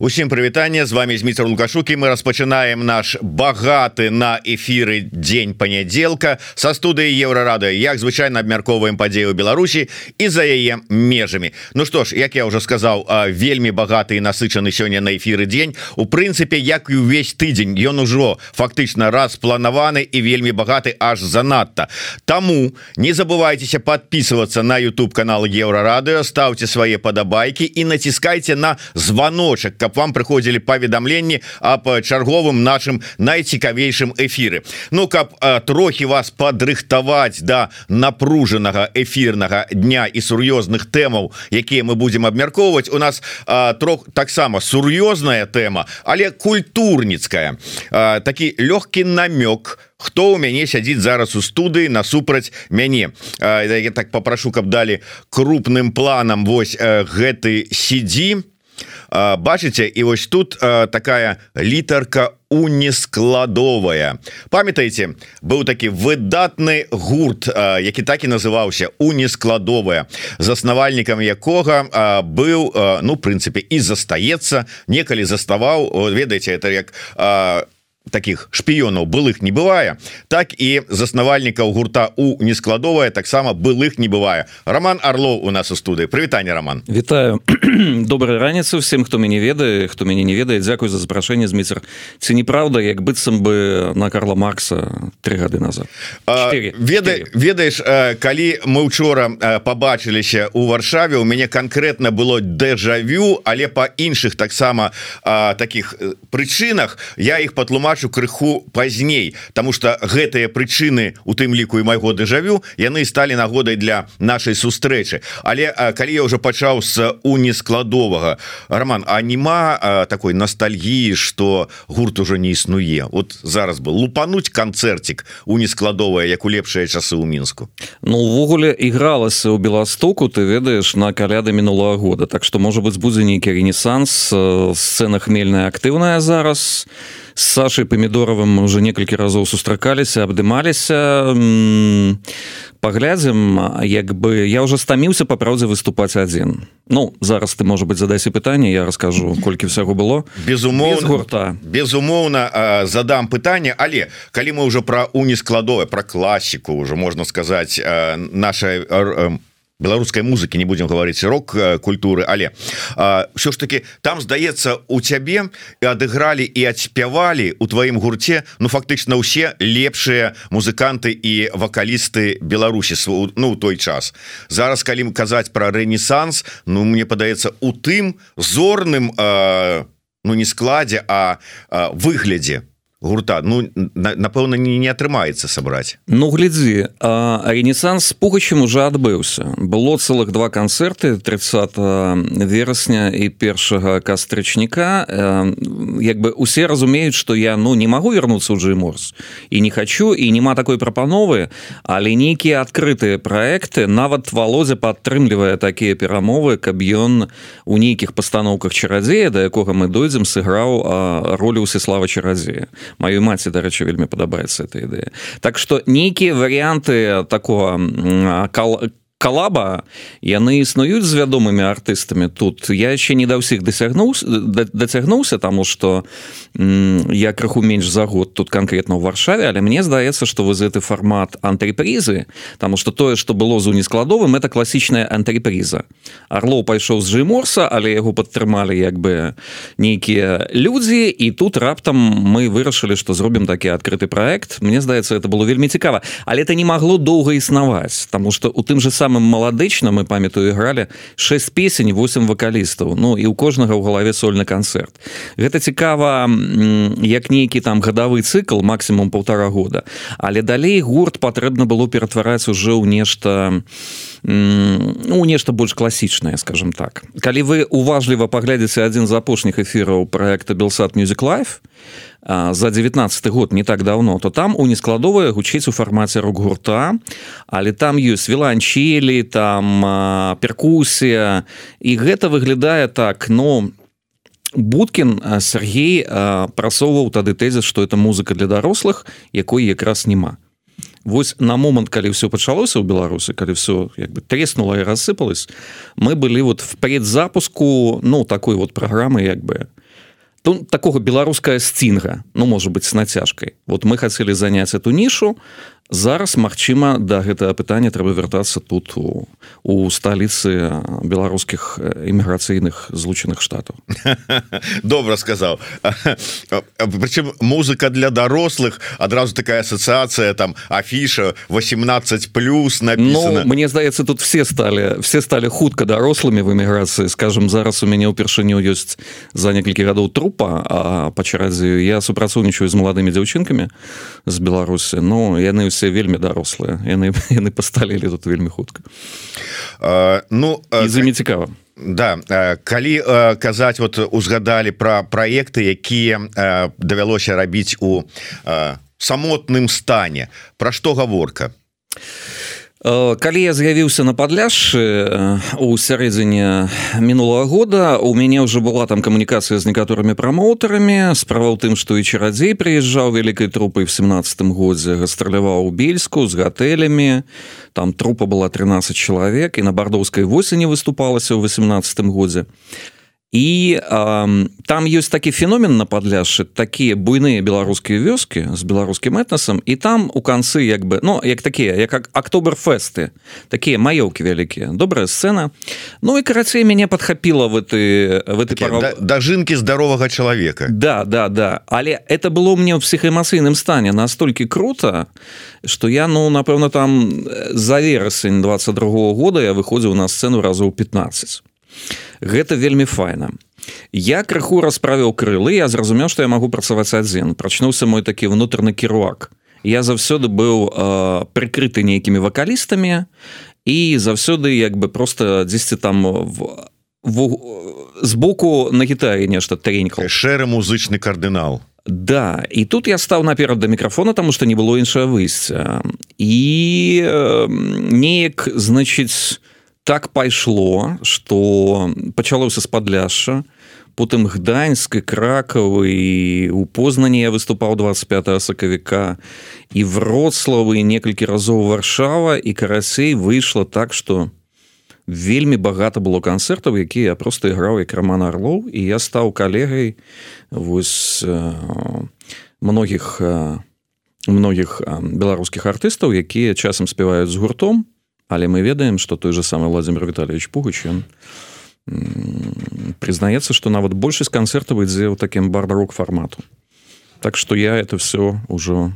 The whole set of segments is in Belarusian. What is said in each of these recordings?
Усім прывітанне з вами Зміцер лукашукі мы распачынаем наш багаты на эфіры дзень панядзелка. Са студыі еўрарада як звычайна абмярковаем падзею Беларусі і за яе межамі. Ну што ж як я уже сказаў вельмі багаты і насычаны сёння на эфіры дзень. У прынцыпе як і ўвесь тыдзень ён ужо фактычна распланаваны і вельмі багаты аж занадта. Таму не забывайтеся подписываться на YouTube канал еўрарадыо ставце свае падабайкі і націскайте на званочак каб вам прыходзілі паведамленні об чарговым нашим найцікавейшым эфиры Ну каб трохі вас падрыхтаваць да напружанага эфирнага дня і сур'ёзных тэмаў якія мы будем абмяркоўваць у нас трох таксама сур'ёзная тэма але культурніцкая. Такі лёгкі намёк хто у мяне сядзіць зараз у студыі насупраць мяне. Я так попрошу каб далі крупным планам Вось гэты сидзі бачыце і вось тут такая літарка у нескладовая памятаеце быў такі выдатны гурт які так і называўся у нескладовая заснавальнікам якога быў ну прынцыпе і застаецца некалі заставаў ведаеце это як у таких шпіёнаў былых не бывае так і заснавальнікаў гурта у нескладовая таксама былых не бывае. Роман Орло у нас у студыі. Прывітанне Роман. Вітаю. Доброй раніцы всем хто мяне ведае хто мяне не ведае. Дякую за запрашэнне з міцер ці неправда як быццам бы на Карла Маркса три гады назад? Веда ведаеш калі мы учора побачыліся у варшаве у мяне конкретно было дэжавю але по іншых таксама таких прычынах я их патлумачу бачу крыху пазней тому что гэтыя прычыны у тым ліку і майго дэжавю яны сталі нагодай для нашай сустрэчы. Але калі я уже пачаў с у нескладовага роман а нема такой ностальгіі что гурт уже не існуе? Вот зараз бы лупануть канцэрцік у нескладовая як у лепшыя часы ў мінску. Ну увогуле ігралася у беластоку ты ведаеш на каляды мінулого года. Так что можа быть будзе нейкі ренесанс сцена хмельная актыўная зараз. и с Сашей помидоровым уже некалькі разоў сустракаліся абдымаліся паглядзім як бы я уже стаміўся па праўдзе выступаць адзін Ну зараз ты можа быть задайся пытанне я расскажу колькі всяго было. Безумоўна Без гурта. Безумоўна задам пытанне але калі мы уже про унескладове про класіку уже можна сказаць наша беларускай музыкі не будем говорить рок культуры але все ж таки там здаецца у цябе і адыгралі і адспявалі у тваім гурце ну фактычна ўсе лепшыя музыканты і вакалісты Беларусі ну той час. Зараз калі мы казаць про рэнесанс Ну мне падаецца у тым зорным ну не складзе а выглядзе гурта. Ну напэўна не, не атрымаецца сабраць. Ну глядзі ренесанс пугачым уже адбыўся. Было цэлых два канцэрты 30 верасня і першага кастрычніка. Як бы усе разумеюць что я ну не магу вернуться ў джейморс і не хочу і няма такой прапановы але нейкія адкрытыя проекты нават володя падтрымлівае такія перамовы каб ён у нейкіх пастаноўках чарадзея да якога мы дойдзем сыграў ролю усеслава чарадзея маёй маці дарэчы вельмі падабаецца эта ідэя. Так что нейкія варианты такого кал калаба яны існуюць з вядомымі артыстамі тут? Я яшчэ не да ўсіх дасягнуў дацягнуўся таму что я крыху менш за год тут конкретно ў варшаве але мне здаецца что вы гэты фармат антрепрызы тому что тое что было з унескладовым это класічная антрепрыза орлоў пайшоў з джейморса але яго падтрымалі як бы нейкія людзі і тут раптам мы вырашылі что зробім такі адкрыты проект Мне здаецца это было вельмі цікава. Але это не магло доўга існаваць тому что у тым же самым самым маладычна мы памятаю ігралі 6 песень 8 вакалістаў. Ну і у кожнага ў галаве сольны канцэрт. Гэта цікава як нейкі там гадавы цыкл максимум полтора года. Але далей гурт патрэбна было ператвараць уже ў нешта ну нешта больш класічнае скажем так. Калі вы уважліва паглядзеце адзін з апошніх эфіраў проекта белсад music life за 19 год не так давно то там у нескладовая гучыць у фармаце рок-гурта. Але там ёсць віланчелі там перкусія і гэта выглядае так но будкин Сергей прасоўваў тады тэзіс что это музыка для дарослых якой якраз няма Вось на момант калі все пачалося ў беларусы калі все як бы треснула і рассыпалось мы былі вот в предзапуску ну такой вот праграмы як бы тут такого беларуская сцінга ну может быть с нацяжкой вот мы хотели занять эту нишу зараз Мачыма да гэтага пытання трэба вяртацца тут у, у сталіцы беларускіх іміграцыйных злучаных штатаў. Добра сказаў. Прычым музыка для дарослых адразу такая асацыяцыя там афіша 18 плюс написано ну, Мне здаецца тут все сталі все сталі хутка дарослымі в эміграцыі. Скажем зараз у мяне ўпершыню ёсць за некалькі гадоў трупа а па чарадзію я супрацоўнічаю з маладымі дзяўчынкамі з беларусі. Ну яны ўсе все вельмі дарослыя. Яны яны пасталілі тут вельмі хутка. Ну за не цікава. Да калі казаць вот узгадалі про проекты якія давялося рабіць у самотным стане про што гаворка калі я з'явіўся на падляшшы у сярэдзіне мінулого года у мяне ўжо была там камунікацыя з некаторымі прамоўтарамі справа ў тым што і чарадзей прыязджаў вялікай трупай в семнадцатым годзе гастраляваў у бельску з гатэлямі. Там трупа была 13 чалавек і на бардоўскай восені выступалася ў 18 годзе. і і э, там ёсць такі феномен на падляшшы такія буйныя беларускія вёскі з беларускім этнасам і там у канцы як бы ну як такія як актоберфесты такія маёўкі вялікія добрая сцена. Ну і карацей мяне падхапіла в ты в этой пара... дажынкі здаровага чалавека да да да. Але это было мне ў псіхаэмацыйным стане настолькі круто что я ну напэўна там за верасень 22 -го года я выходзіў на сцену разоў 15 гэта вельмі файна. Я крыху расправіў крылы я зразумеў што я магу працаваць адзін. Прачнуўся мой такі ўнутраны кіруак. Я заўсёды быў э, прыкрыты нейкімі вакалістамі і заўсёды як бы просто дзесьці там в збоку на гітаре нешта тренькал шэры музычны кардынал. Да і тут я стаў наперад да мікрафона тому что не было іншае выйсця і неяк значыць так пайшло что пачалося з падляша потым гданьск кракавы у познані я выступаў 25 сакавіка і вроцлавы некалькі разоў варшава і карасей выйшла так что вельмі багата было канцэртаў які я просто іграў як роман орлоў і я стаў калегай вось многіх многіх беларускіх артыстаў якія часам спяваюць з гуртом але мы ведаем что той же самый владимир витальевич пугач ён прызнаецца что нават большасць канцэртаў ідзе ў таким бардарок фармату. Так что я это все ўжо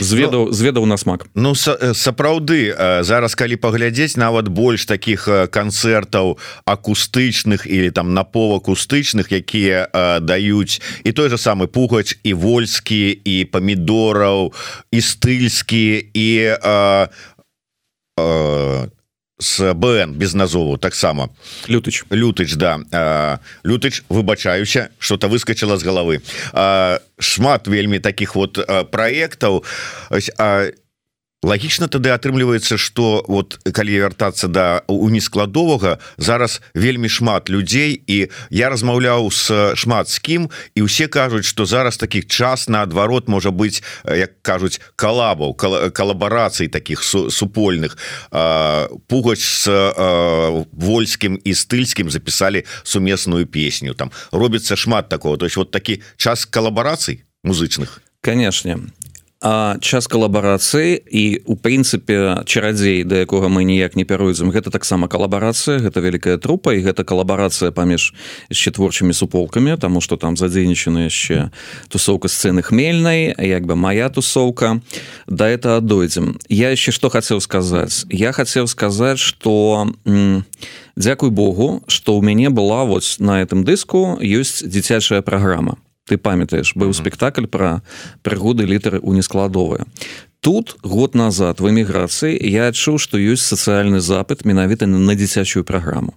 зведаў зведаў на смак. Ну сапраўды зараз калі паглядзець нават больш таких канцэртаў акустычных или там наповакустычных якія даюць і той же самы пугач і вольскі і памідораў і стыльскі і а, с БН без назову таксама лютыч. Лютыч да. Лютыч выбачаюся что-то выскочыла з головы. Шмат вельмі таких вот проектаў а лагічна тады атрымліваецца что вот калі вяртацца да у нескладовага зараз вельмі шмат людзей і я размаўляў с шмат з кім і усе кажуць что зараз таких час наадварот можа быть як кажуць калабаў калабарацый таких супольных. Пугач с вольскім і стыльскім записали сумесную песню там. Робіцца шмат такого. То есть вот такі час калабарацый музычных? Конечно А час калабарацыі і у прынцыпе чарадзей да якога мы ніяк не пяруем гэта таксама калабарацыя гэта вялікая трупа і гэта калабарацыя паміж яшчэ творчымі суполкамі тому что там задзейнічаны яшчэ тусоўка сцэны хмельнай як бы моя тусоўка. Да это дойдзем. Я яшчэ што хацеў сказаць? Я хацеў сказаць что дзякуй Богу что ў мяне была вось на этом дыску ёсць дзіцячая праграма ты памятаеш быў спектакль про прыгоды літары у нескладовыя тут год назад в эміграцыі я адчуў што ёсць сацыяльны запыт менавіта на дзіцячую праграму.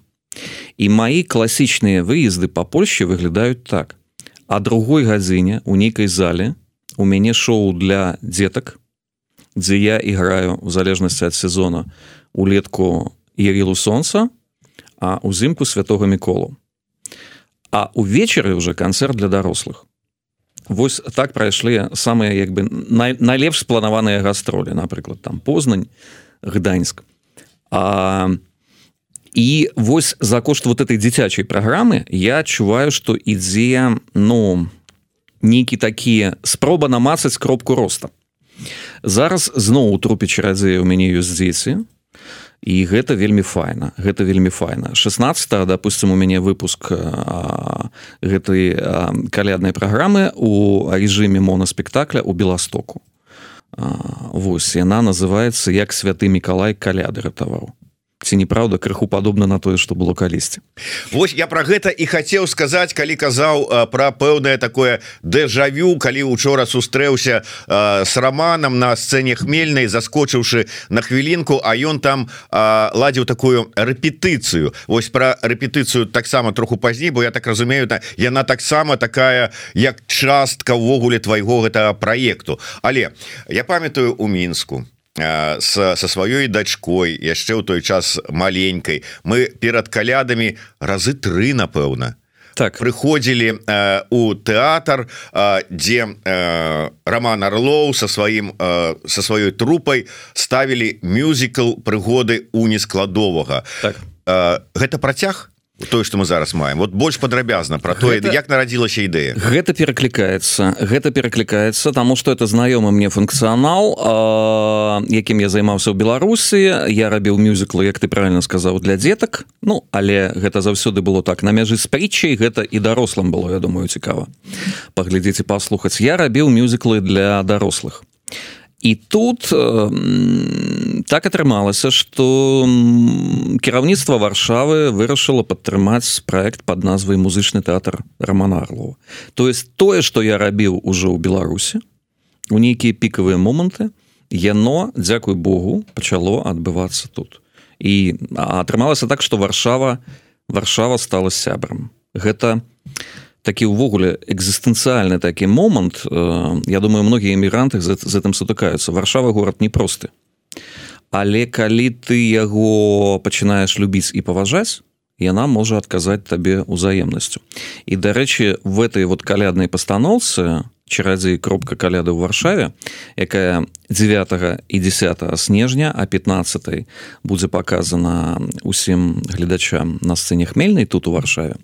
І мои класічныя выезды по Польше выглядаюць так. А другой гадзіне у нейкай зале у мяне шоу для дзетак дзе я іграю в залежнасці ад сезона улетку Ірілу сонца а узімку святого міколу а увечары уже канцэрт для дарослых Вось так прайшлі самыя як бы най, найлепш спланаваныя гастролі напрыклад там познань гданьск. А і вось за кошт вот этой дзіцячай праграмы я адчуваю что ідзе ну нейкі такія спроба намацаць кропку роста. Зараз зноў у трупе чарадзея у мяне ёсць дзеці і гэта вельмі файна гэта вельмі файна. 16 допустим у мяне выпуск гэтай каляднай праграмы у режиме монаспектакля у беластоку. Вось яна называется як святы мікалай каляды ратаваў ці неправда крыху падобна на тое что было калісьці Вось я про гэта і хацеў сказаць калі казаў про пэўнае такое дэжавю калі учора сустрэўся с романам на сцэне хмельнай заскочыўшы на хвілінку а ён там ладзіў такую рэпетыцыю. Вось про рэпетыцыю таксама троху пазней бо я так разумею да яна таксама такая як частка ўвогуле твайго гэтага праекту. Але я памятаю у мінску со сваёй дачкой яшчэ ў той час маленькой. Мы перад калядамі разы тры напэўна так. прыходзілі э, у тэатр э, дзе э, роман орлоў со сваім э, со сваёй трупай ставілі мюзікл прыгоды у нескладовага так. э, гэта працяг тое что мы зараз маем. Вот больш падрабязна про тое гэта... як нарадзілася ідэя гэта пераклікаецца гэта пераклікаецца тому что это знаёмы мне функцыянал якім я займаўся ў беларусі. Я рабіў мюзіклы як ты правильно сказаў для дзетак. Ну але гэта заўсёды было так на мяжы з притчай гэта і дарослым было я думаю цікава паглядзеце паслухаць. Я рабіў мюзіклы для дарослых і тут э, так атрымалася что кіраўніцтва варшавы вырашыла падтрымаць проект под назвай музычны тэатр романарлу то есть тое что я рабіў уже ў беларусі у нейкія пікавыя моманты яно дзякуй Богу пачало адбывацца тут. І атрымалася так что варшава варшава стала сябрам гэта не такі ўвогуле экзістэнцыяльны такі момант э, Я думаю многія эмігранты з, з гэтым сутыкаюцца. Варшава горад непросты. Але калі ты яго пачынаеш любіць і паважаць яна можа адказаць табе ўзаемнасцю. І дарэчы в этой вот каляднай пастаноўцы чарадзей кропка каляды ў варшаве якая 9 і 10 снежня а 15 будзе показана усім гледачам на сцэне хмельнай тут у варшаве.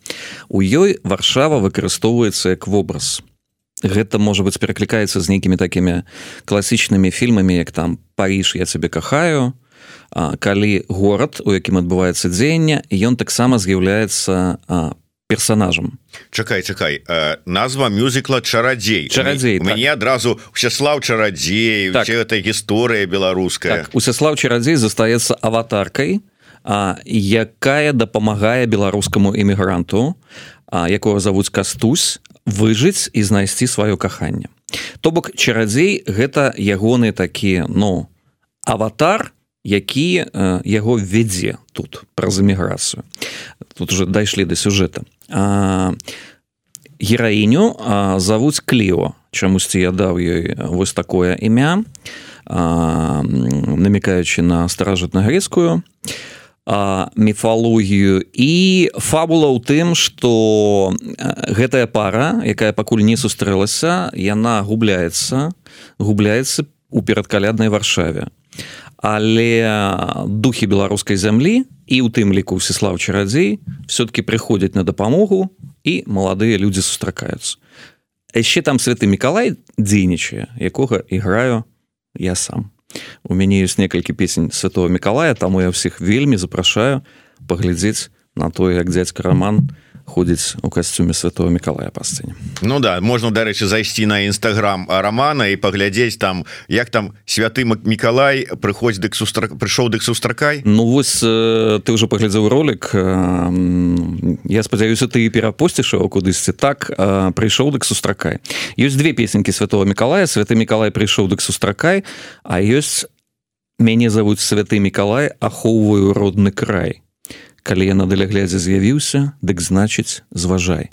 У ёй варшава выкарыстоўваецца як вобраз. Гэта можа быть пераклікаецца з нейкімі такімі класічнымі фільмамі як там париж я цябе кахаю калі горад у якім адбываецца дзеянне ён таксама з'яўляецца по персонажам чакай чакай э, назва мюзікла чарадзей чарадзей мне так. адразу усяслав чарадзей так. этой гісторыя беларуская так, усяслав чарадзей застаецца аватаркай а, якая дапамагае беларускаму эмігранту якого завуць кастусь выжыць і знайсці сваё каханне то бок чарадзей гэта ягоны такі ну аватар які яго ввядзе тут праз эміграцыю тут уже дайшлі до сюжэта гераіню завуць кліо. Чамусьці я даў ёй вось такое імя намікаючы на старажытна-грецкую міфалогію і фабула ў тым што гэтая пара якая пакуль не сустрэлася яна губляецца губляецца у перадкаляднай варшаве але духі беларускай зямлі і у тым ліку всеслав чарадзей все-таки прыходзяць на дапамогу і маладыя людзі сустракаюцца. Яшчэ там святы мікалай дзейнічае якога іграю я сам. У мяне ёсць некалькі песень святого мікалая таму я ўсіх вельмі запрашаю паглядзець на тое як дзядзька роман на ходзіць у касцюме святого мікалая па сцэне. Ну да можна дарэчы зайсці на нстаграм романа і паглядзець там як там святы мікалай прыходзь дык сустра прыйшоў дык сустракай. Ну вось ты ўжо паглядзеў ролик я спадзяюся ты перапусціш его кудысьці. Так прыйшоў дык сустракай. Ёсць две песенькі святого мікалая. Святы мікалай прыйшоў дык сустракай а ёсць мяне завуць святы мікалай ахоўваю родны край калі я на даляглядзе з'явіўся дык значыць зважай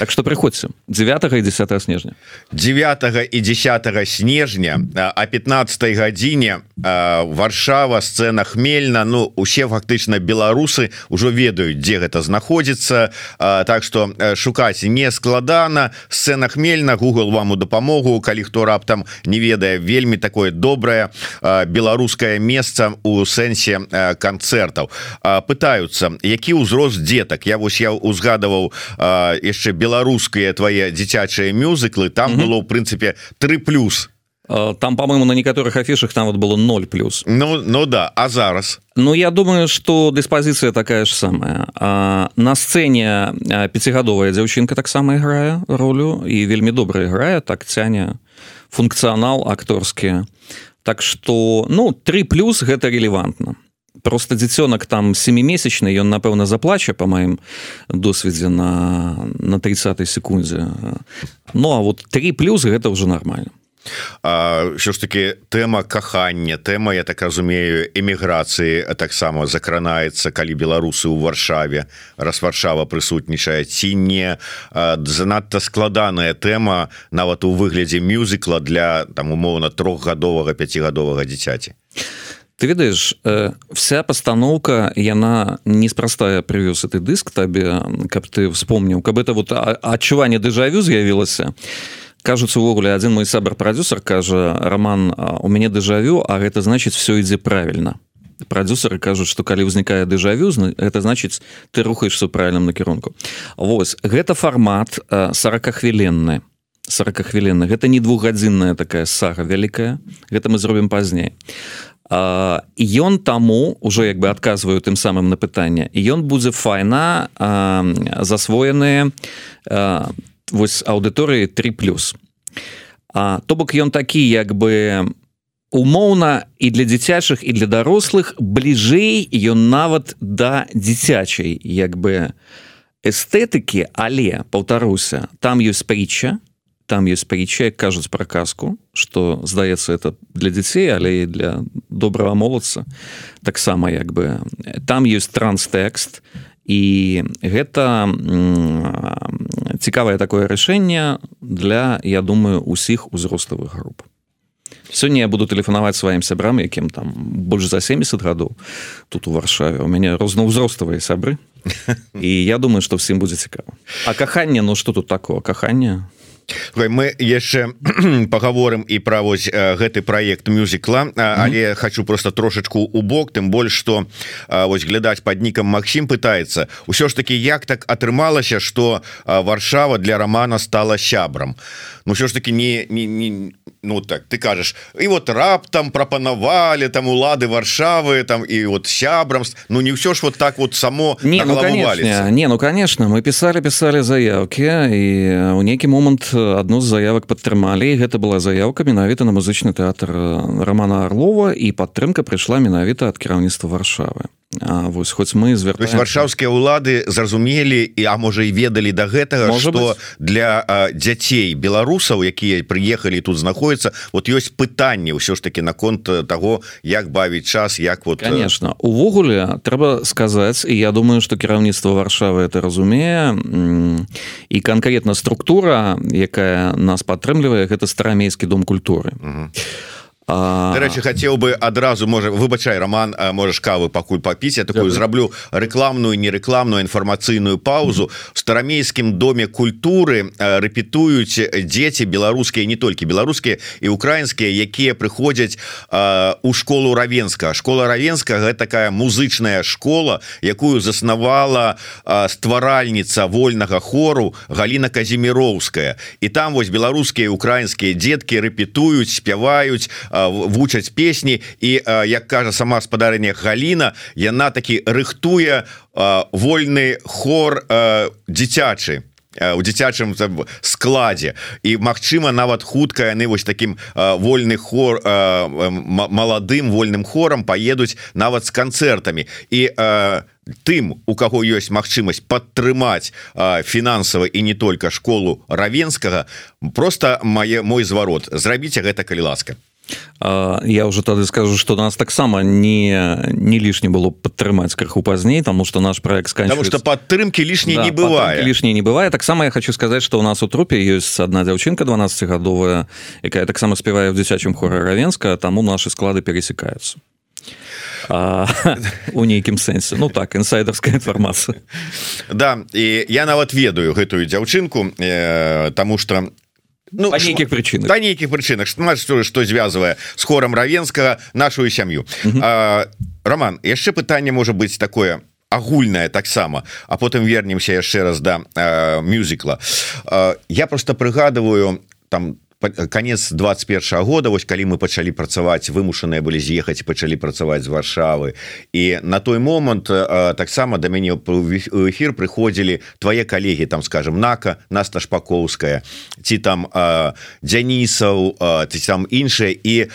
Так что приходится. 9 и 10 снежня. 9 и 10 снежня а 15 гадзіне Варшава сцена хмельна. Ну усе фактычна беларусы ўжо ведаюць дзе гэта знаходзіцца Так что шукаць не складана. Сцена хмельна Google вам у дапамогу калі хто раптам не ведае вельмі такое добрае беларускае месца у сэнсе канцэртаў. Пытаются які ўзрост детак я вось я узгадываў яшчэ яшчэ беларускія твои дзіцячыя мюзыклы там было в прынцыпе 3 плюс. Там по-моему на некаторых афішах там вот было 0 плюс. Ну ну да а зараз? Ну я думаю что диспозиция такая ж самая. А, на сцене пяцігадовая дзяўчынка таксама іграе ролю і вельмі добра іграе так цяне функцыянал акторскі. Так что ну 3 плюс гэта релевантно просто дзіцёнак там семімесячны ён напэўна заплача по маім досведзе на на 30 секундзе Ну а вот три плюс гэта уже нормально. Що ж таки тэма кахання тэма я так разумею эміграцыі таксама закранаецца калі беларусы ў варшаве раз варшава прысутнічае ці не. Занадта складаная тэма нават у выглядзе мюзікла для там умоўна трохгадовага пяцігадовага дзіцяці ты ведаешь э, вся постановка яна неспростая привез этой дыск табе каб ты вспомніў каб это вот адчуванне дэжавю з'явілася кажуцца увогуле один мой сабр продюсер кажа роман у мяне дэжавю а гэта значит все ідзе правильно продюсеры кажуць что калі ўзнікае дэжавю это значит ты рухаешься правильным накірунку Вось гэта формат 40 хвіленны 40 хвілінны гэта не двухгадзінная такая сага вялікая гэта мы зробім пазней. а ён таму уже як бы адказваю тым самым на пытанне ён будзе файна засвоеныя вось аўдыторыі 3 плюс. То бок ён такі як бы умоўна і для дзіцячых і для дарослых бліжэй ён нават да дзіцячай як бы эстэтыкі але паўтаруся там ёсць притча там есть притча кажуць про казку что здаецца это для дзяцей але і для доброго молодца. Таксама як бы. Там есть транстэкст і гэта цікавае такое рашэнне для я думаю усіх узроставых груп. Сёння я буду тэлефанаваць сваім сябрам якім там больш за 70 гадоў тут у варшаве. У мяне рознаўзроставыя сябры. І я думаю что всім будзе цікава. А каханне ну что тут такого? Кахання мы яшчэ паговорым і пра вось гэты проект мюзікла але хочу просто трошечку у бок тым больш что вось глядаць под нікам Макссім пытается ўсё ж таки як так атрымалася что варшава для романа стала сябрам? Ну ўсё ж таки не, не, не ну так ты кажаш і вот раптам прапанавалі там улады варшавы там і вот сябрамств Ну не ўсё ж вот так вот само не ну, конечно, не ну конечно мы писали писали заявки і у нейкі момант одну з заявак падтрымалі. Гэта была заявка менавіта на музычны тэатр романа орлова і падтрымка прыйшла менавіта ад кіраўніцтва варшавы вось хоць мы звяртаем... варшаўскія ўлады зразумелі і а можа і ведалі да гэтага что быть. для а, дзяцей беларусаў якія прыехалі тут знаходіцца вот ёсць пытанне ўсё ж таки наконт того як бавіць час як вот конечно. Увогуле трэба сказаць і я думаю что кіраўніцтва варшавы это разумее і канкрэтна структура якая нас падтрымлівае гэта старамейскі дом культуры. А рэчы хацеў бы адразу можа выбачай роман можаш кавы пакуль папіць я такую зраблю рэкламную нерэкламную інфармацыйную паузу. Старамейскім доме культуры рэпетуюць дзеці беларускія не толькі беларускія і украінскія якія прыходзяць у школу равенска школа равенска гэта такая музычная школа якую заснавала стваральніца вольнага хору Галіна казіміроўская і там вось беларускія украінскія дзеткі рэпетуюць спяваюць вучаць песні. І як кажа сама спадарня Гліна яна такі рыхтуе вольны хор дзіцячы у дзіцячым складзе. І Мачыма нават хутка яны вось таким вольны хор маладым вольным хорам поедуць нават з канцэртамі. І тым у каго ёсць магчымасць падтрымаць фінансава і не только школу равенскага просто мае мой зварот. Зрабіце гэта калі ласка я уже тады скажу что нас таксама не не лішне было падтрымаць крыху пазней тому что наш проект потому что падтрымки лишней да, не бывае лишней не бывае таксама я хочу сказать что у нас у трупе есть одна дзяўчынка 12гадовая якая таксама спявае в дзіцячым хоры равенска таму наши склады пересекаются. У нейкім сэнсе ну так інсайдерская інфармацыя да і я нават ведаю гэтую дзяўчынку э, тому что ну нейкіх прычын да нейкіх прычынах что что звязвае с хорам равенскага нашу сям'ю Роман яшчэ пытанне можа быть такое агульнае таксама а потым вернемся яшчэ раз да мюзікла. Я просто прыгадываю там там конец 21 года вось калі мы пачалі працаваць вымушаныя былі з'ехаць пачалі працаваць з варшавы. І на той момант таксама да мяне эфир прыходзілі твае калегі там скажем нака наста шпаковская ці там дзянісаў ці там іншыя і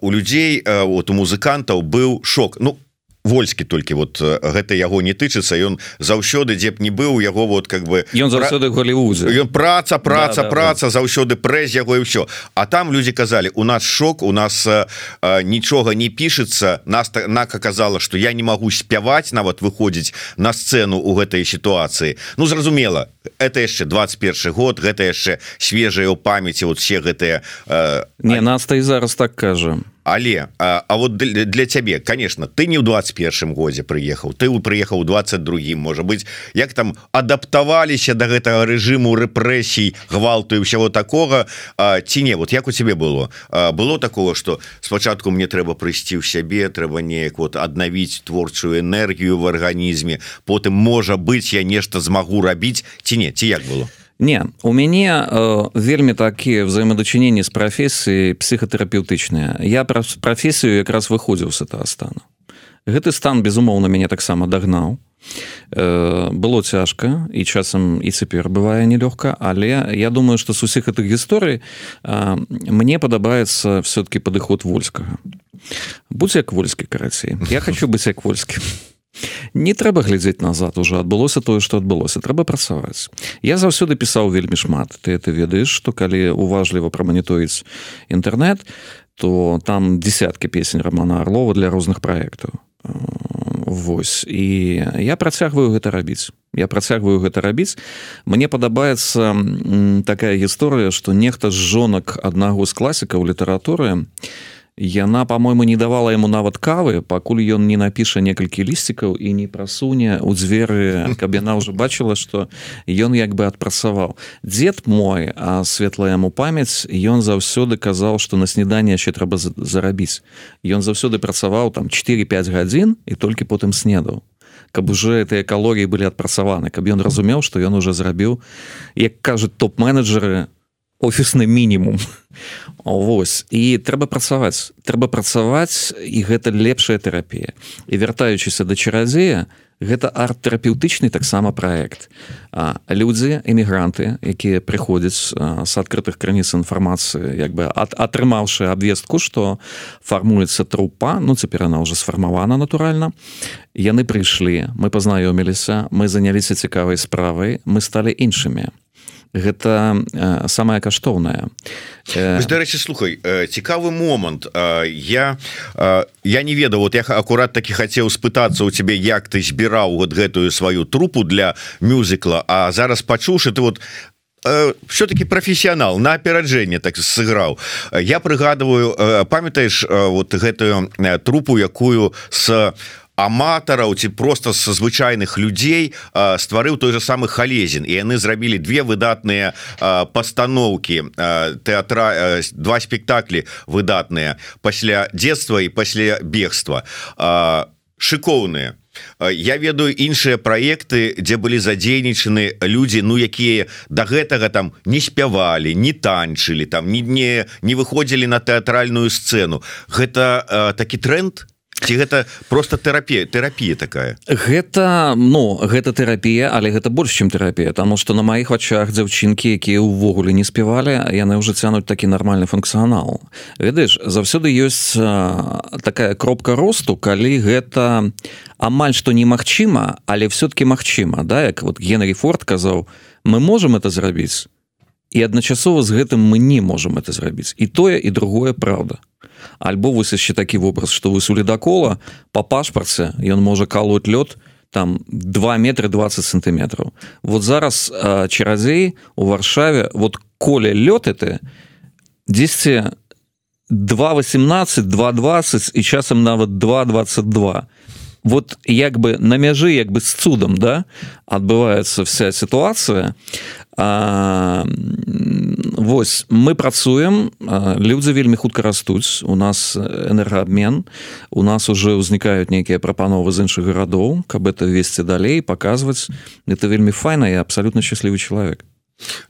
у людзей вот у музыкантаў быў шок. Ну у вольскі толькі вот гэта яго не тычыцца ён заўсёды дзе б не быў яго вот как бы ён заўсёды голливузе ён праца праца да, праца да, да. заўсёды прэс яго і ўсё. А там людзі казалі у нас шок у нас а, нічога не пішацца нас нака казала что я не могу спяваць нават выходзіць на сцэну у гэтай сітуацыі Ну зразумела это яшчэ 21 год гэта яшчэ свежая ў памяці вот все гэтыя не нас та і зараз так кажам але а, а вот для, для цябе конечно ты не ў 21 годзе прыехаў ты прыехаў у 22 можа быть як там адаптаваліся до да гэтага рэжыму рэпрэсій гвалту і ўсяго такога а, ці не? Вот як у цябе было? А, было такого что спачатку мне трэба прыйсці ў сябе трэба неяк вот аднавіць творчую энергію в арганізме потым можа быть я нешта змагу рабіць ці не? Ці як было Не у мяне э, вельмі такія взаемадачыненні з прафесіяй псіхатэрапеўтычныя я пра прафесію якраз выходзіў з этого стану гэты стан безумоўна мяне таксама дагнаў э, было цяжка і часам і цяпер бывае нелёгка але я думаю что з усіх гэтых гісторый э, мне падабаецца все-таки падыход вольскага будь як вольскі карацей я хочу быць як вольскім не трэба глядзець назад уже адбылося тое что адбылося трэба працаваць. Я заўсёды пісаў вельмі шмат. Ты это ведаеш что калі уважліва праманіторыць інтэрнет то там десяткі песень романа орлова для розных проектаў Вось. І я працягваю гэта рабіць. Я працягваю гэта рабіць. Мне падабаецца такая гісторыя что нехта з жонак аднаго з класікаў літаратуры і Яна по-мойму не давала яму нават кавы пакуль ён не напіша некалькі лісцікаў і не прасуне ў дзверы каб яна ўжо бачыла што ён як бы адпрацаваў дзед мой а светла яму памяць ён заўсёды казаў што на снеданне яшчэ трэба зарабіць. Ён заўсёды працаваў там 4-5 гадзін і толькі потым снедаў. Каб уже этой экалогіі былі адпрацаваны каб ён разумеў што ён уже зрабіў як кажуць топ-менеджеры офісны мінімум. Вось. І трэба працаваць. Трэба працаваць і гэта лепшая тэрапія. І вяртаючыся да чарадзея гэта арт-тэрапеўтычны таксама праект. Людзі эмігранты якія прыходзяць з адкрытых крыніц інфармацыі як бы ад, атрымаўшы абвестку што фармуецца трупа ну цяпер она уже сфармавана натуральна. Яны прыйшлі мы пазнаёміліся мы заняліся цікавай справай мы сталі іншымі гэта э, самае каштоўнае. Э, дарэчы слухай э, цікавы момант. Я я не ведаў вот я акурат такі хацеў спытацца у цябе як ты збіраў вот гэтую сваю трупу для мюзікла А зараз пачуўшы ты вот все-таки професіянал на апераджэнне так сыграў. Я прыгадываю памятаеш вот гэтую трупу якую с аматараў ці просто са звычайных людзей стварыў той же самы халезін і яны зрабілі две выдатныя пастаноўкі тэатра два спектаклі выдатныя пасля дзетства і пасля бегства. Шыкоўныя Я ведаю іншыя праекты дзе былі задзейнічаны людзі ну якія до да гэтага там не спявалі не танчылі там ні дне не выходзілі на тэатральную сцэну. Гэта э, такі тренд ці гэта просто тэрапія тэрапія такая? Гэта ну гэта тэрапія але гэта больш чым тэрапія тому что на маіх вачах дзяўчынкі якія ўвогуле не спявалі яны ўжо цянуць такі нармальны функцыянал. Ведаеш заўсёды ёсць такая кропка росту калі гэта амаль што немагчыма але все-таки магчыма да як вот Генрі форт казаў мы можем это зрабіць і адначасова з гэтым мы не можам это зрабіць. І тое і другое праўда. Альбо вось яшчэ такі вобраз што вы у ледакола по пашпарце ён можа калоць лёд там 2 метры 20 сантиметров вот зараз чарадзей у варшаве вот коля лёт это 10 218 220 і часам нават 222 вот як бы на мяжы як бы с цудам да адбываецца вся сітуацыя а, Вось мы працуем людзі вельмі хутка растуць у нас энергаабмен у нас уже ўзнікаюць нейкія прапановы з іншых гарадоў каб это весці далей паказваць. Это вельмі файна і абсалютна шчаслівы чалавек.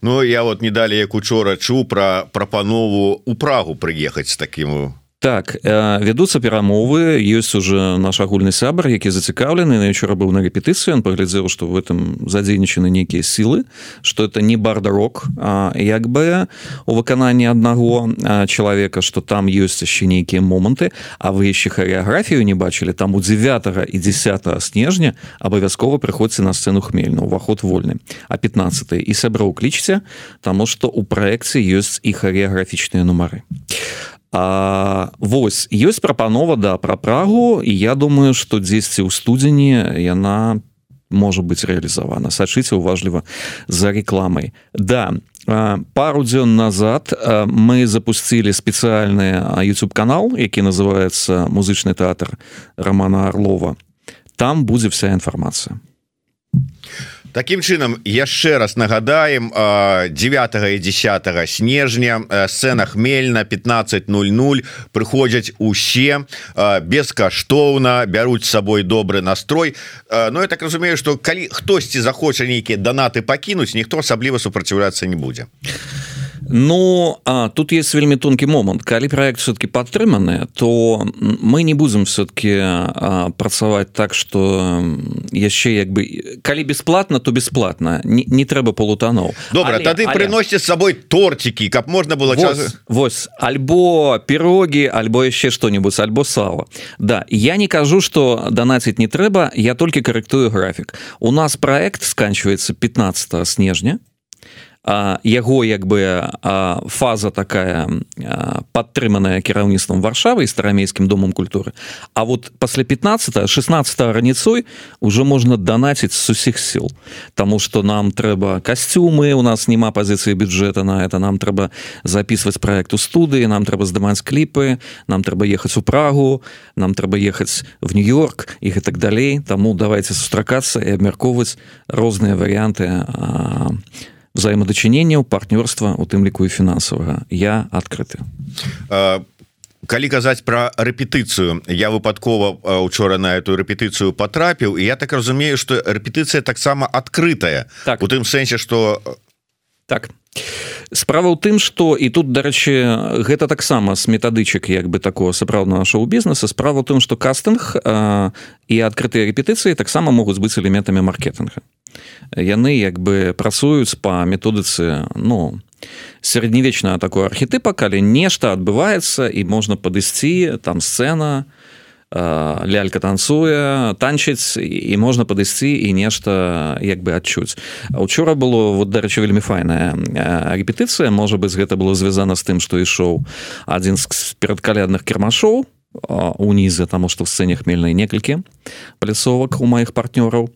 Ну я вот не далі як учора чуў пра прапанову у прагу прыехаць з такім так вядуцца перамовы ёсць уже наш агульны сябар які зацікаўлены. На учора быў на рэпетыцыю он паглядзеў што в этом задзейнічаны нейкія сілы что это не бардарок як бы у выкананні аднаго чалавека что там ёсць яшчэ нейкія моманты. А вы яшчэ харэаграфію не бачылі? Там у 9 і 10 снежня абавязкова прыходзьце на сцэну хмельна уваход вольны. А 15 і сяброў клічце таму што у праекце ёсць і харэаграфічныя нумары. а А, вось ёсць прапанова да пра прагу і я думаю што дзесьці ў студзені яна можа быць рэалізавана. Сачыце уважліва за рекламай. Да пару дзён назад мы запусцілі спецыяльны youtube канал які называется музычны тэатр романа орлова там будзе вся інфармацыя Такім чынам яшчэ раз нагадаем 9 і 10 снежня сцена хмельна 1500 прыходзяць усе бескаштоўна бяруць сабой добры настрой. Ну я так разумею что калі хтосьці захоча нейкія данаты пакінуць ніхто асабліва супраціўляцца не будзе. а Ну а тут есть вельмі тонкі момант. Калі проект все-таки падтрыманы то мы не будем все-таки працаваць так что яшчэ як бы калі бесплатно то бесплатно не, не трэба полутаноў добра але, тады але... приносите с собой тортики как можно было вось, час... вось альбо пироги альбо яшчэ что-нибудь альбо сала. Да я не кажу что донаціць не трэба я только корректую график у нас проект сканчивается 15 снежня яго як бы фаза такая падтрыманая кіраўніцтвам варшавы і старамейскім домам культуры. А вот пасля 15 16 раніцой уже можна данаціць з усіх сіл. Таму что нам трэба касцюмы у нас няма пазіцыі бюджэта на это нам трэба записывать проекту студыі нам трэба здымаць кліпы нам трэба ехаць у прагу нам трэба ехаць в нью-йорк і гэтак далей. Таму давайте сустракацца і абмяркоўваць розныя варианты а, взаимодачыненняў партнёрства у тым ліку і фінансавага я адкрыты калі казаць про рэпетыцыю я выпадкова учора на эту рэпетыцыю потрапіў і я так разумею что рэпетыцыя таксама адкрытая. Так. У тым сэнсе что так. Справа ў тым что і тут дарэчы гэта таксама з метадычак як бы такого сапраўднага шоу-бізнеса. Справа ў тым что кастынг і адкрытыя рэпетыцыі таксама могуць быць элементамі маркетинга яны як бы працуюць по методыцы ну сярэднявечная такое архетыпа калі нешта адбываецца і можна падысці там сцена лялька танцуе танчыць і можна падысці і нешта як бы адчуць учора было вот дарэчы вельмі файная рэпетыцыя можа быць гэта было звязана з тым што ішоў адзін з перадкалядных кірмашоў унізы таму што сцэне хмельнай некалькі пляцовак у маіх партнёраў.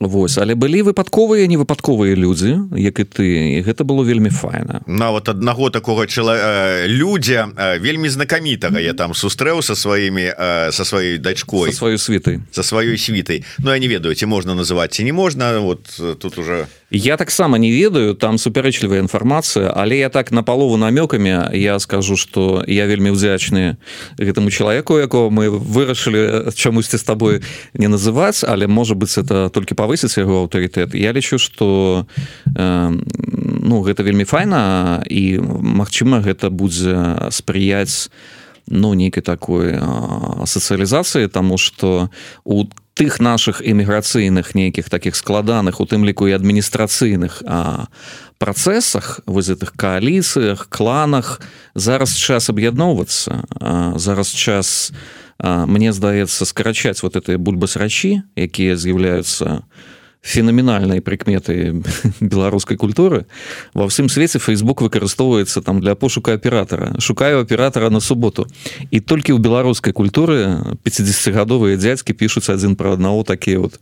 Вось але былі выпадковыя невыпадковыя людзі як і ты і гэта было вельмі файна. Нават аднаго такого чала э, людзя э, вельмі знакамітага я там сустрэў со сваімі со э, сваёй дачкой. Сваю світай. За сваёй світай. Ну я не ведаю ці можна называть ці не можна. Вот тут уже я таксама не ведаю там супярэчлівая інфармацыя але я так на палову намёкамі я скажу что я вельмі ўдзячны гэтаму чалавеку якого мы вырашылі чамусьці з табой не называць але можа быть это толькі павысіць яго аўтарытэт я лічу что э, ну гэта вельмі файна і Мачыма гэта будзе спрыяць ну нейкай такой сацыялізацыі тому что у тых наших эміграцыйных нейкіх таких складаных у тым ліку і адміністрацыйных працэсах воз гэтых кааліцыях кланах зараз час аб'ядноўвацца зараз час у мне здаецца скарачаць вот этой бульбасрачі якія з'яўляюцца фенаменальнай прыкметы беларускай культуры. Ва ўсім свеце Facebook выкарыстоўваецца там для пошука аператора шукаю аператора на суботу і толькі ў беларускай культуры 50гадовыя дзядзькі пішуць адзін пра аднаго такія вот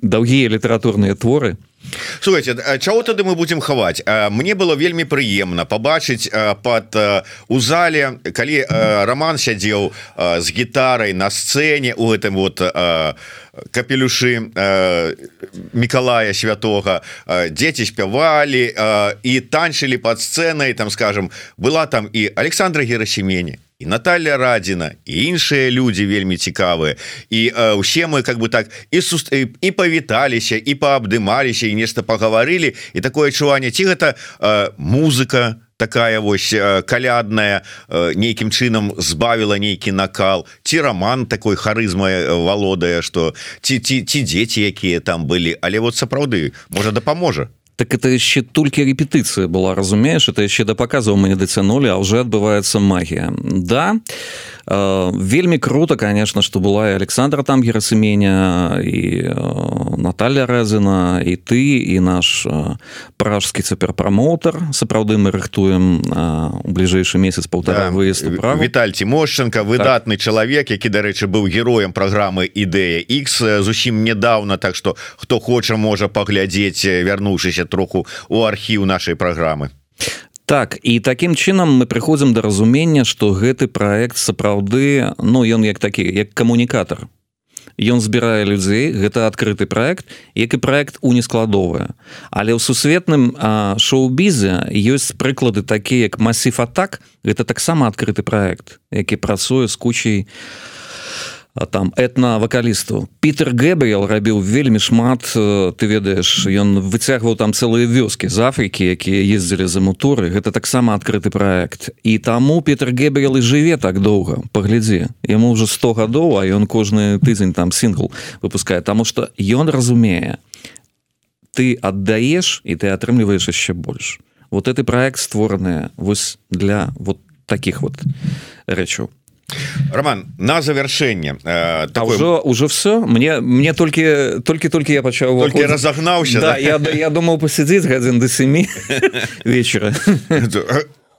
даўгія літаратурныя творы слухайте чаго тады мы будем хаваць? Мне было вельмі прыемна побачыць под у зале калі роман сядзеў з гітарай на сцэне у гэтым вот капелюшы Миколая святого дзеці спявалі і танчылі под сцэнай там скажем была там і Александра герасемене і Наталья радзіна і іншыя людзі вельмі цікавыя. І э, усе мы как бы так і су і павіталіся і паабдымаліся і нешта пагаварылі. І такое адчуванне ці гэта э, музыка такая вось э, калядная э, нейкім чынам збавіла нейкі накал ці роман такой харызмай валодае что ці ці ці дзеці якія там былі. Але вот сапраўды можа дапаможа так это яшчэ толькі рэпетыцыя была разумееш это яшчэ да показаў мы не дацянулі а уже адбываецца магія да вельмі круто конечно что была и Александра там герасыменя і э, Наталья рэзына і ты і наш э, пражскі цяпер прамоутер сапраўды мы рыхтуем у бліжэйшы месяц полтора да, выезд Віталь Тимошченко выдатны так. чалавек які дарэчы быў героем праграмы ідэя X зусім недавно так что хто хоча можа паглядзець вярнуўшыся троху у архіў нашай праграмы так і такім чынам мы прыходзім да разумення што гэты праект сапраўды ну ён як такі як камунікатор Ён збірае людзей гэта адкрыты проект як і проект у нескладовая але ў сусветным шоу-бізе ёсць прыклады такія як масіф атак гэта таксама адкрыты проект які працуе з кучай у там этна вакалісту Пітер гэбрел рабіў вельмі шмат ты ведаеш ён выцягваў там цэлыя вёскі з Афрыкі якія ездзілі за мутуры. Гэта таксама адкрыты проект і таму Пітер гэбрел і жыве так доўга. Паглядзі яму ўжо 100 гадоў а ён кожны тыдзень там сингл выпускае. Таму што ён разумее ты аддаеш і ты атрымліваеш яшчэ больш. Вот гэты проект створаны вось для вот таких вот рэчаў роман на завершэнне э, такой... уже уже все мне мне толькі толькі толькі я пачаў только разогнаўся да, да? я, я думаў посидзець гадзін до семи вечера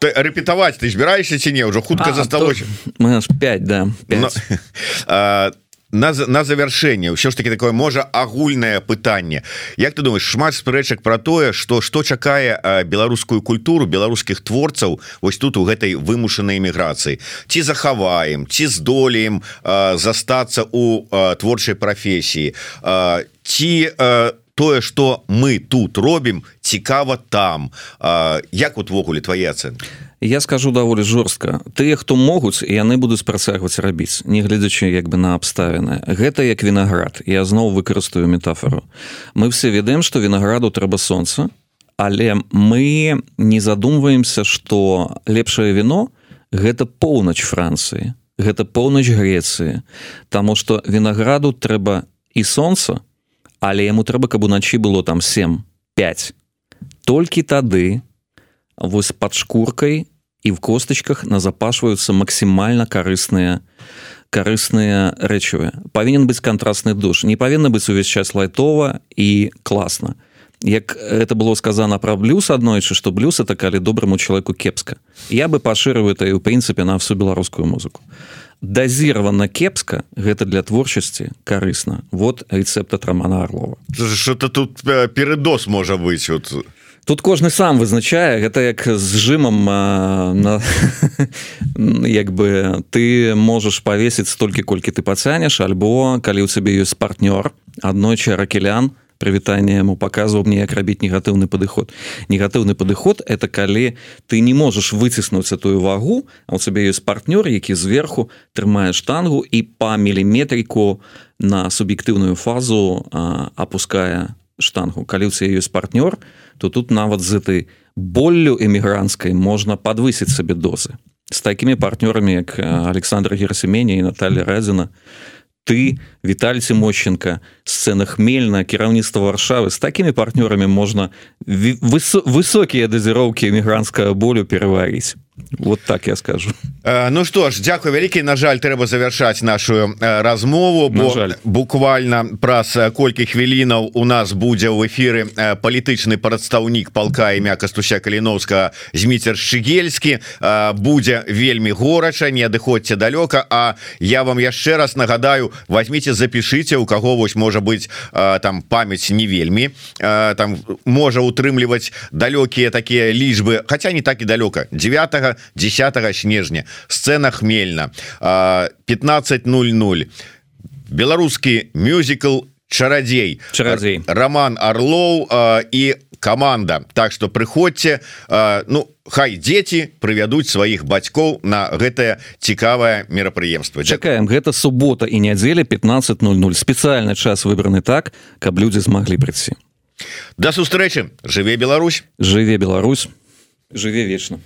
рэпетаваць ты збіраешься ці не ўжо хутка засталося мы 5 да 5. Но, а, на, на завершэнне ўсё ж таки такое можа агульнае пытанне Як ты думаешь шмат спрэчак про тое что что чакае беларускую культуру беларускіх творцаў вось тут у гэтай вымушанай эміграцыі? Ці захаваем ці здолеем застацца у творчай прафесіі? Ці тое что мы тут робім цікава там? Як увогуле твои ацэнкі я скажу даволі жорстка тыя хто могуць яны будуць працягваць рабіць негледзячы як бы на абставіны. Гэта як вінаград. Я зноў выкарыстаю метафору мы все ведаем что вінаграду трэба сонца але мы не задумваемся что лепшае віно гэта поўнач францыі гэта поўнач грецыі Таму что вінаграду трэба і сонца але яму трэба каб уначы было там 7 5 толькі тады вось под шкуркой і в костачках назапашваюцца максімальна карысныя карысныя рэчывы павінен быць кантрасны душ. Не павінна быць увесь час лайтова і класна як это было сказано про блюз аднойчы что блюз это калі добраму чалавеку кепска. Я бы пашырыў это і у прынцыпе на всю беларускую музыку. Дазіравана кепска гэта для творчасці карысна вот рецепт от романа орлова. Что-то тут передос можа быть вот тут кожны сам вызначае гэта як з жымам на як бы ты можаш павесіць столькі колькі ты пацянеш альбо калі ў цябе ёсць партнёр аднойчы ракелян прывітанне яму паказваў мне як рабіць негатыўны падыход. Негатыўны падыход это калі ты не можаш выціснуць тую вагу у цябе ёсць партнёр які зверху трымае штангу і па міліметрыку на суб'ектыўную фазу а, апускае штангу. Калі ў цябе ёсць партнёр то то тут нават з этой боллю эмігранцкай можна подвысіць сабе дозы с такими партнёрамі як Александра герасеменя і Наталья радзіна ты Вітальці мощенко сцена хмельна кіраўніцтва варшавы с такими партнёрамі можна выс высокія дазіроўкі эмігранцкага болю пераварыць вот так я скажу. Ну что ж Дякую вялікі На жаль трэба завершаць нашу размову бо буквально праз колькі хвілінаў у нас будзе ў эфиры палітычны прадстаўнік палка імя кастуся каліновска зміцер шчыгельскі будзе вельмі горача не адыходзьце далёка. А я вам яшчэ раз нагадаю возьмите запишите у кого вось можа быть там памяць не вельмі. Там можа утрымліваць далёкія такія лічбы хотя не так і далёка. 9 10 снежня. Сцена хмельна. 1500 беларускі мюзикл чарадзей чарадзей роман орлоў і команда. Так что прыходзьце ну хай дзеці прывядуць сваіх бацькоў на гэтае цікавае мерапрыемства. Чакаем. Гэта субота і нядзеля 1500 спецыяльны час выбраны так каб людзі змаглі прыйсці. Да сустрэчы. Жыве Беларусь. Жыве Беларусь. Жыве вечна